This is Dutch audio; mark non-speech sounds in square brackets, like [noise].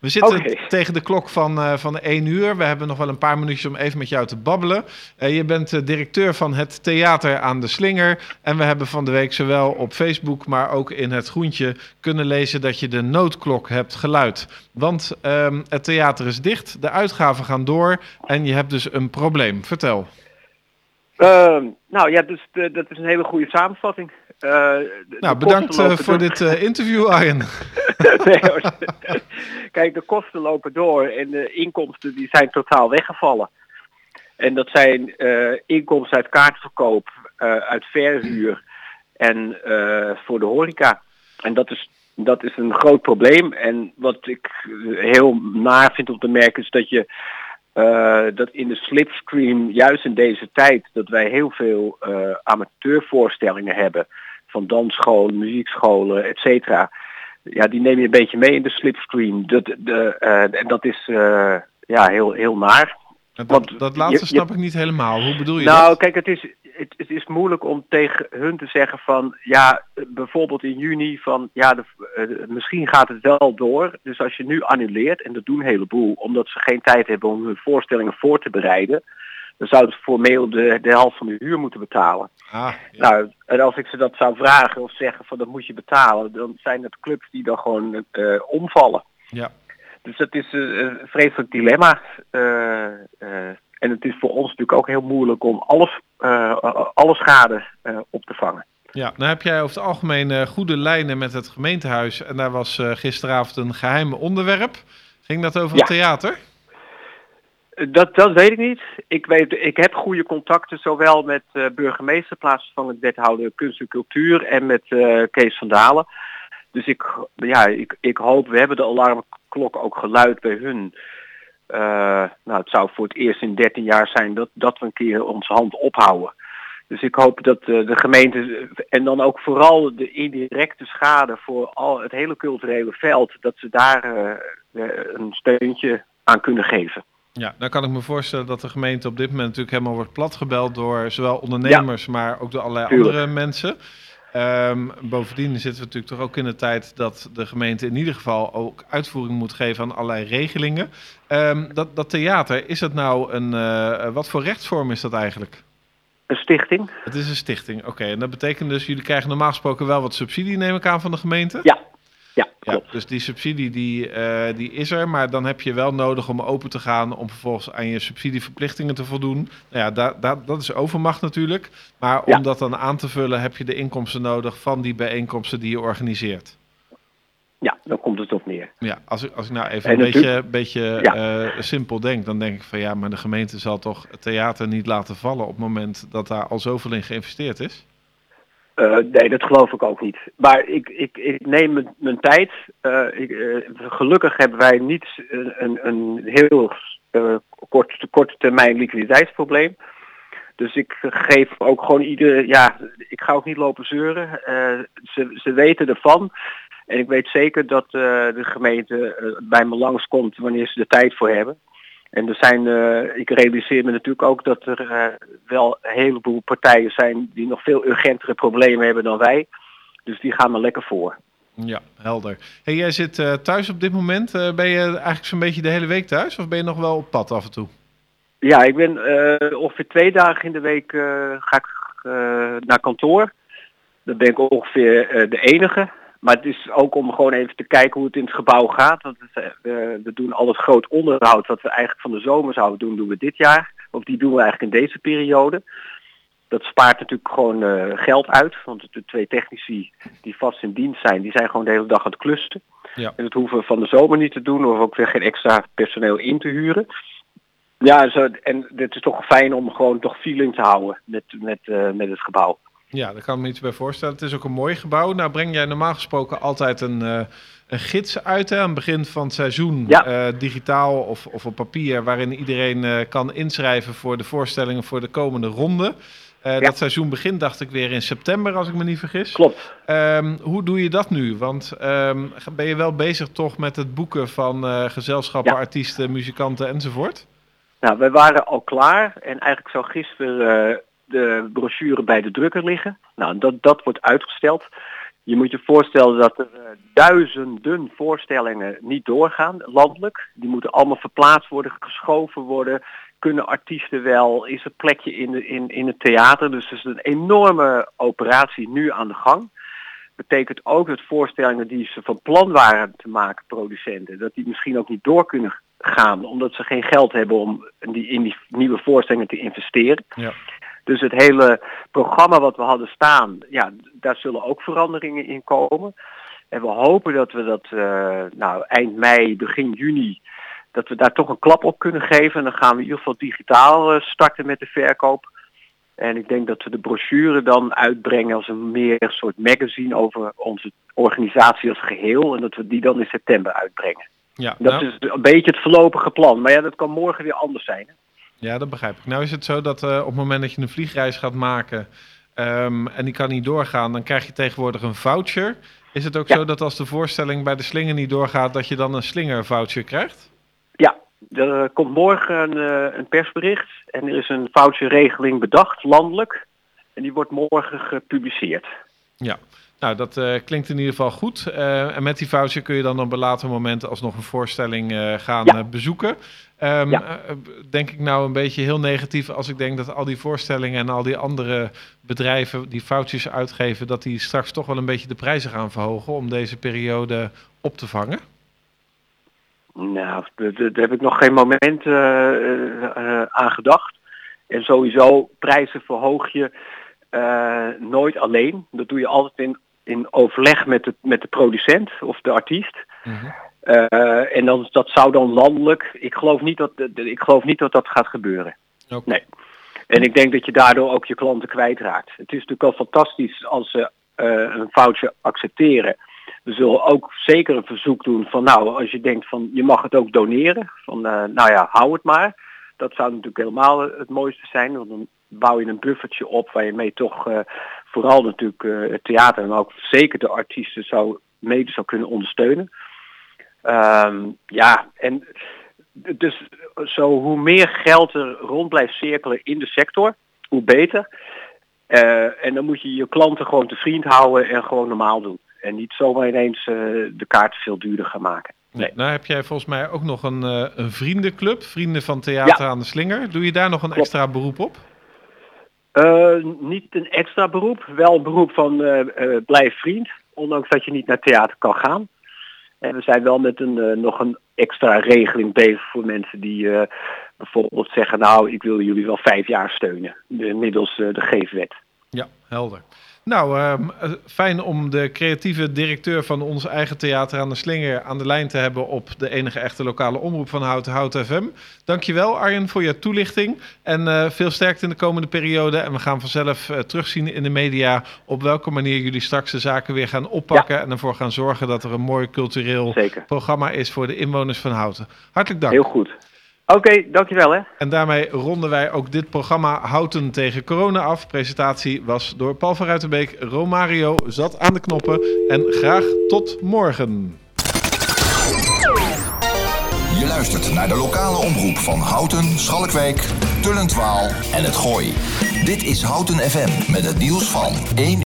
We zitten tegen de klok van, uh, van 1 uur. We hebben nog wel een paar minuutjes om even met jou te babbelen. Uh, je bent uh, directeur van het Theater aan de Slinger. En we hebben van de week zowel op Facebook, maar ook in het Groentje kunnen lezen dat je de noodklok hebt geluid. Want ehm, het theater is dicht, de uitgaven gaan door en je hebt dus een probleem. Vertel. Ehm, nou ja, dus dat is een hele goede samenvatting. Uh, nou, bedankt uh, voor dit uh, interview, Arjen. [laughs] nee, Kijk, de kosten lopen door en de inkomsten die zijn totaal weggevallen. En dat zijn inkomsten uit kaartverkoop, uit verhuur en voor de horeca. En dat is, dat is een groot probleem. En wat ik heel naar vind om te merken is dat je dat in de slipstream, juist in deze tijd, dat wij heel veel amateurvoorstellingen hebben van dansscholen, muziekscholen, et cetera. Ja, die neem je een beetje mee in de slipstream. Dat, de, uh, en dat is uh, ja, heel, heel naar. Dat, Want, dat laatste snap ik niet helemaal. Hoe bedoel je nou, dat? Nou, kijk, het is, het, het, is moeilijk om tegen hun te zeggen van, ja, bijvoorbeeld in juni van, ja, de, uh, misschien gaat het wel door. Dus als je nu annuleert, en dat doen een heleboel, omdat ze geen tijd hebben om hun voorstellingen voor te bereiden, dan zou het formeel de, de helft van de huur moeten betalen. Ah, Nou, en als ik ze dat zou vragen of zeggen van dat moet je betalen, dan zijn het clubs die dan gewoon uh, omvallen. Ja. Dus dat is uh, een vreselijk dilemma. Uh, en het is voor ons natuurlijk ook heel moeilijk om alles, alle schade op te vangen. Ja, nou heb jij over het algemeen goede lijnen met het gemeentehuis. En daar was gisteravond een geheim onderwerp. Ging dat over het theater? Dat, dat weet ik niet. Ik, weet, ik heb goede contacten zowel met uh, burgemeester, plaatsvervangend wethouder kunst en cultuur en met uh, Kees van Dalen. Dus ik, ja, ik, ik hoop, we hebben de alarmklok ook geluid bij hun. Uh, nou, het zou voor het eerst in 13 jaar zijn dat, dat we een keer onze hand ophouden. Dus ik hoop dat de gemeente, en dan ook vooral de indirecte schade voor al het hele culturele veld, dat ze daar een steuntje aan kunnen geven. Ja, dan kan ik me voorstellen dat de gemeente op dit moment natuurlijk helemaal wordt platgebeld door zowel ondernemers, maar ook door allerlei andere mensen. Um, bovendien zitten we natuurlijk toch ook in de tijd dat de gemeente in ieder geval ook uitvoering moet geven aan allerlei regelingen. Um, dat, dat theater, is het nou een, uh, wat voor rechtsvorm is dat eigenlijk? Een stichting. Het is een stichting, oké. En dat betekent dus, jullie krijgen normaal gesproken wel wat subsidie, neem ik aan, van de gemeente? Ja, ja, klopt. Ja, dus die subsidie die, uh, die is er, maar dan heb je wel nodig om open te gaan om vervolgens aan je subsidieverplichtingen te voldoen. Nou ja, da, da, dat is overmacht natuurlijk. Maar om dat dan aan te vullen heb je de inkomsten nodig van die bijeenkomsten die je organiseert. Ja, dan komt het op neer. Ja, als ik, als ik nou even een beetje, beetje ja. uh, simpel denk, dan denk ik van ja, maar de gemeente zal toch het theater niet laten vallen op het moment dat daar al zoveel in geïnvesteerd is? Uh, nee, dat geloof ik ook niet. Maar ik, ik, ik neem mijn, tijd. Ik, uh, gelukkig hebben wij niet een, een heel kort, korte termijn liquiditeitsprobleem. Dus ik geef ook gewoon ieder, ja, ik ga ook niet lopen zeuren. ze, ze weten ervan. En ik weet zeker dat de gemeente bij me langskomt wanneer ze de tijd voor hebben. En er zijn, uh, ik realiseer me natuurlijk ook dat er uh, wel een heleboel partijen zijn die nog veel urgentere problemen hebben dan wij. Dus die gaan me lekker voor. Ja, helder. Hey, jij zit uh, thuis op dit moment. ben je eigenlijk zo'n beetje de hele week thuis of ben je nog wel op pad af en toe? Ja, ik ben ongeveer twee dagen in de week ga ik naar kantoor. Dan ben ik ongeveer de enige. Maar het is ook om gewoon even te kijken hoe het in het gebouw gaat. Want we, eh, we doen al het groot onderhoud wat we eigenlijk van de zomer zouden doen, doen we dit jaar. Of die doen we eigenlijk in deze periode. Dat spaart natuurlijk gewoon uh, geld uit. Want de twee technici die vast in dienst zijn, die zijn gewoon de hele dag aan het klusten. Ja. En dat hoeven we van de zomer niet te doen. Of ook weer geen extra personeel in te huren. Ja, zo, en het is toch fijn om gewoon toch feeling te houden met, met, uh, met het gebouw. Ja, daar kan ik me iets bij voorstellen. Het is ook een mooi gebouw. Nou breng jij normaal gesproken altijd een, uh, een gids uit hè, aan het begin van het seizoen. Ja. Uh, digitaal of, of op papier, waarin iedereen uh, kan inschrijven voor de voorstellingen voor de komende ronde. Ja. Dat seizoen begint, dacht ik, weer in september, als ik me niet vergis. Klopt. Um, hoe doe je dat nu? Want um, ben je wel bezig toch met het boeken van gezelschappen, ja. artiesten, muzikanten enzovoort? Nou, we waren al klaar en eigenlijk zou gisteren de brochure bij de drukker liggen. Nou, dat, dat wordt uitgesteld. Je moet je voorstellen dat er duizenden voorstellingen niet doorgaan, landelijk. Die moeten allemaal verplaatst worden, geschoven worden. Kunnen artiesten wel? Is er plekje in, de, in, in het theater? Dus het is een enorme operatie nu aan de gang betekent ook dat voorstellingen die ze van plan waren te maken, producenten, dat die misschien ook niet door kunnen gaan, omdat ze geen geld hebben om die, in die nieuwe voorstellingen te investeren. Ja. Dus het hele programma wat we hadden staan, ja, daar zullen ook veranderingen in komen. En we hopen dat we dat uh, nou, eind mei, begin juni, dat we daar toch een klap op kunnen geven. En dan gaan we in ieder geval digitaal uh, starten met de verkoop. En ik denk dat we de brochure dan uitbrengen als een meer soort magazine over onze organisatie als geheel. En dat we die dan in september uitbrengen. Ja, dat nou- is een beetje het voorlopige plan. Maar ja, dat kan morgen weer anders zijn. Hè? Ja, dat begrijp ik. Nou is het zo dat uh, op het moment dat je een vliegreis gaat maken um, en die kan niet doorgaan, dan krijg je tegenwoordig een voucher. Is het ook zo dat als de voorstelling bij de slinger niet doorgaat, dat je dan een slinger voucher krijgt? Ja, er komt morgen een, uh, een persbericht en er is een voucherregeling bedacht, landelijk. En die wordt morgen gepubliceerd. Ja, nou, dat uh, klinkt in ieder geval goed. Uh, en met die voucher kun je dan op een later moment alsnog een voorstelling uh, gaan ja. bezoeken. Um, ja. denk ik nou een beetje heel negatief als ik denk dat al die voorstellingen en al die andere bedrijven die vouchers uitgeven, dat die straks toch wel een beetje de prijzen gaan verhogen om deze periode op te vangen? Nou, daar heb ik nog geen moment aan gedacht. En sowieso prijzen verhoog je nooit alleen. Dat doe je altijd in in overleg met de, met de producent of de artiest. Mhm. Eh, en dan, dat zou dan landelijk. Ik geloof niet dat, ik geloof niet dat dat gaat gebeuren. Nee. En ik denk dat je daardoor ook je klanten kwijtraakt. Het is natuurlijk al fantastisch als ze uh, een foutje accepteren. We zullen ook zeker een verzoek doen van nou, als je denkt van je mag het ook doneren. Van uh, nou ja, hou het maar. Dat zou natuurlijk helemaal het mooiste zijn. Want dan bouw je een buffertje op waar je mee toch uh, vooral natuurlijk uh, het theater en ook zeker de artiesten zou mede zou kunnen ondersteunen. Um, ja, en dus zo hoe meer geld er rond blijft cirkelen in de sector, hoe beter. Uh, en dan moet je je klanten gewoon te vriend houden en gewoon normaal doen. En niet zomaar ineens de kaarten veel duurder gaan maken. Nee. Nou heb jij volgens mij ook nog een, een vriendenclub, Vrienden van Theater aan de Slinger. Doe je daar nog een extra beroep op? Uh, niet een extra beroep, wel een beroep van uh, uh, blijf vriend, ondanks dat je niet naar theater kan gaan. En we zijn wel met een, nog een extra regeling bezig voor mensen die bijvoorbeeld zeggen, nou ik wil jullie wel vijf jaar steunen, middels de geefwet. Ja, helder. Nou, um, fijn om de creatieve directeur van ons eigen theater aan de Slinger aan de lijn te hebben op de enige echte lokale omroep van Hout, Hout FM. Dankjewel Arjen voor je toelichting en uh, veel sterkte in de komende periode. En we gaan vanzelf uh, terugzien in de media op welke manier jullie straks de zaken weer gaan oppakken ja. en ervoor gaan zorgen dat er een mooi cultureel Zeker. programma is voor de inwoners van Houten. Hartelijk dank. Heel goed. Oké, okay, dankjewel hè. En daarmee ronden wij ook dit programma Houten tegen corona af. Presentatie was door Paul van Ruitenbeek. Romario zat aan de knoppen. En graag tot morgen. Je luistert naar de lokale omroep van Houten, Schalkwijk, Tullentwaal en het Gooi. Dit is Houten FM met het nieuws van 1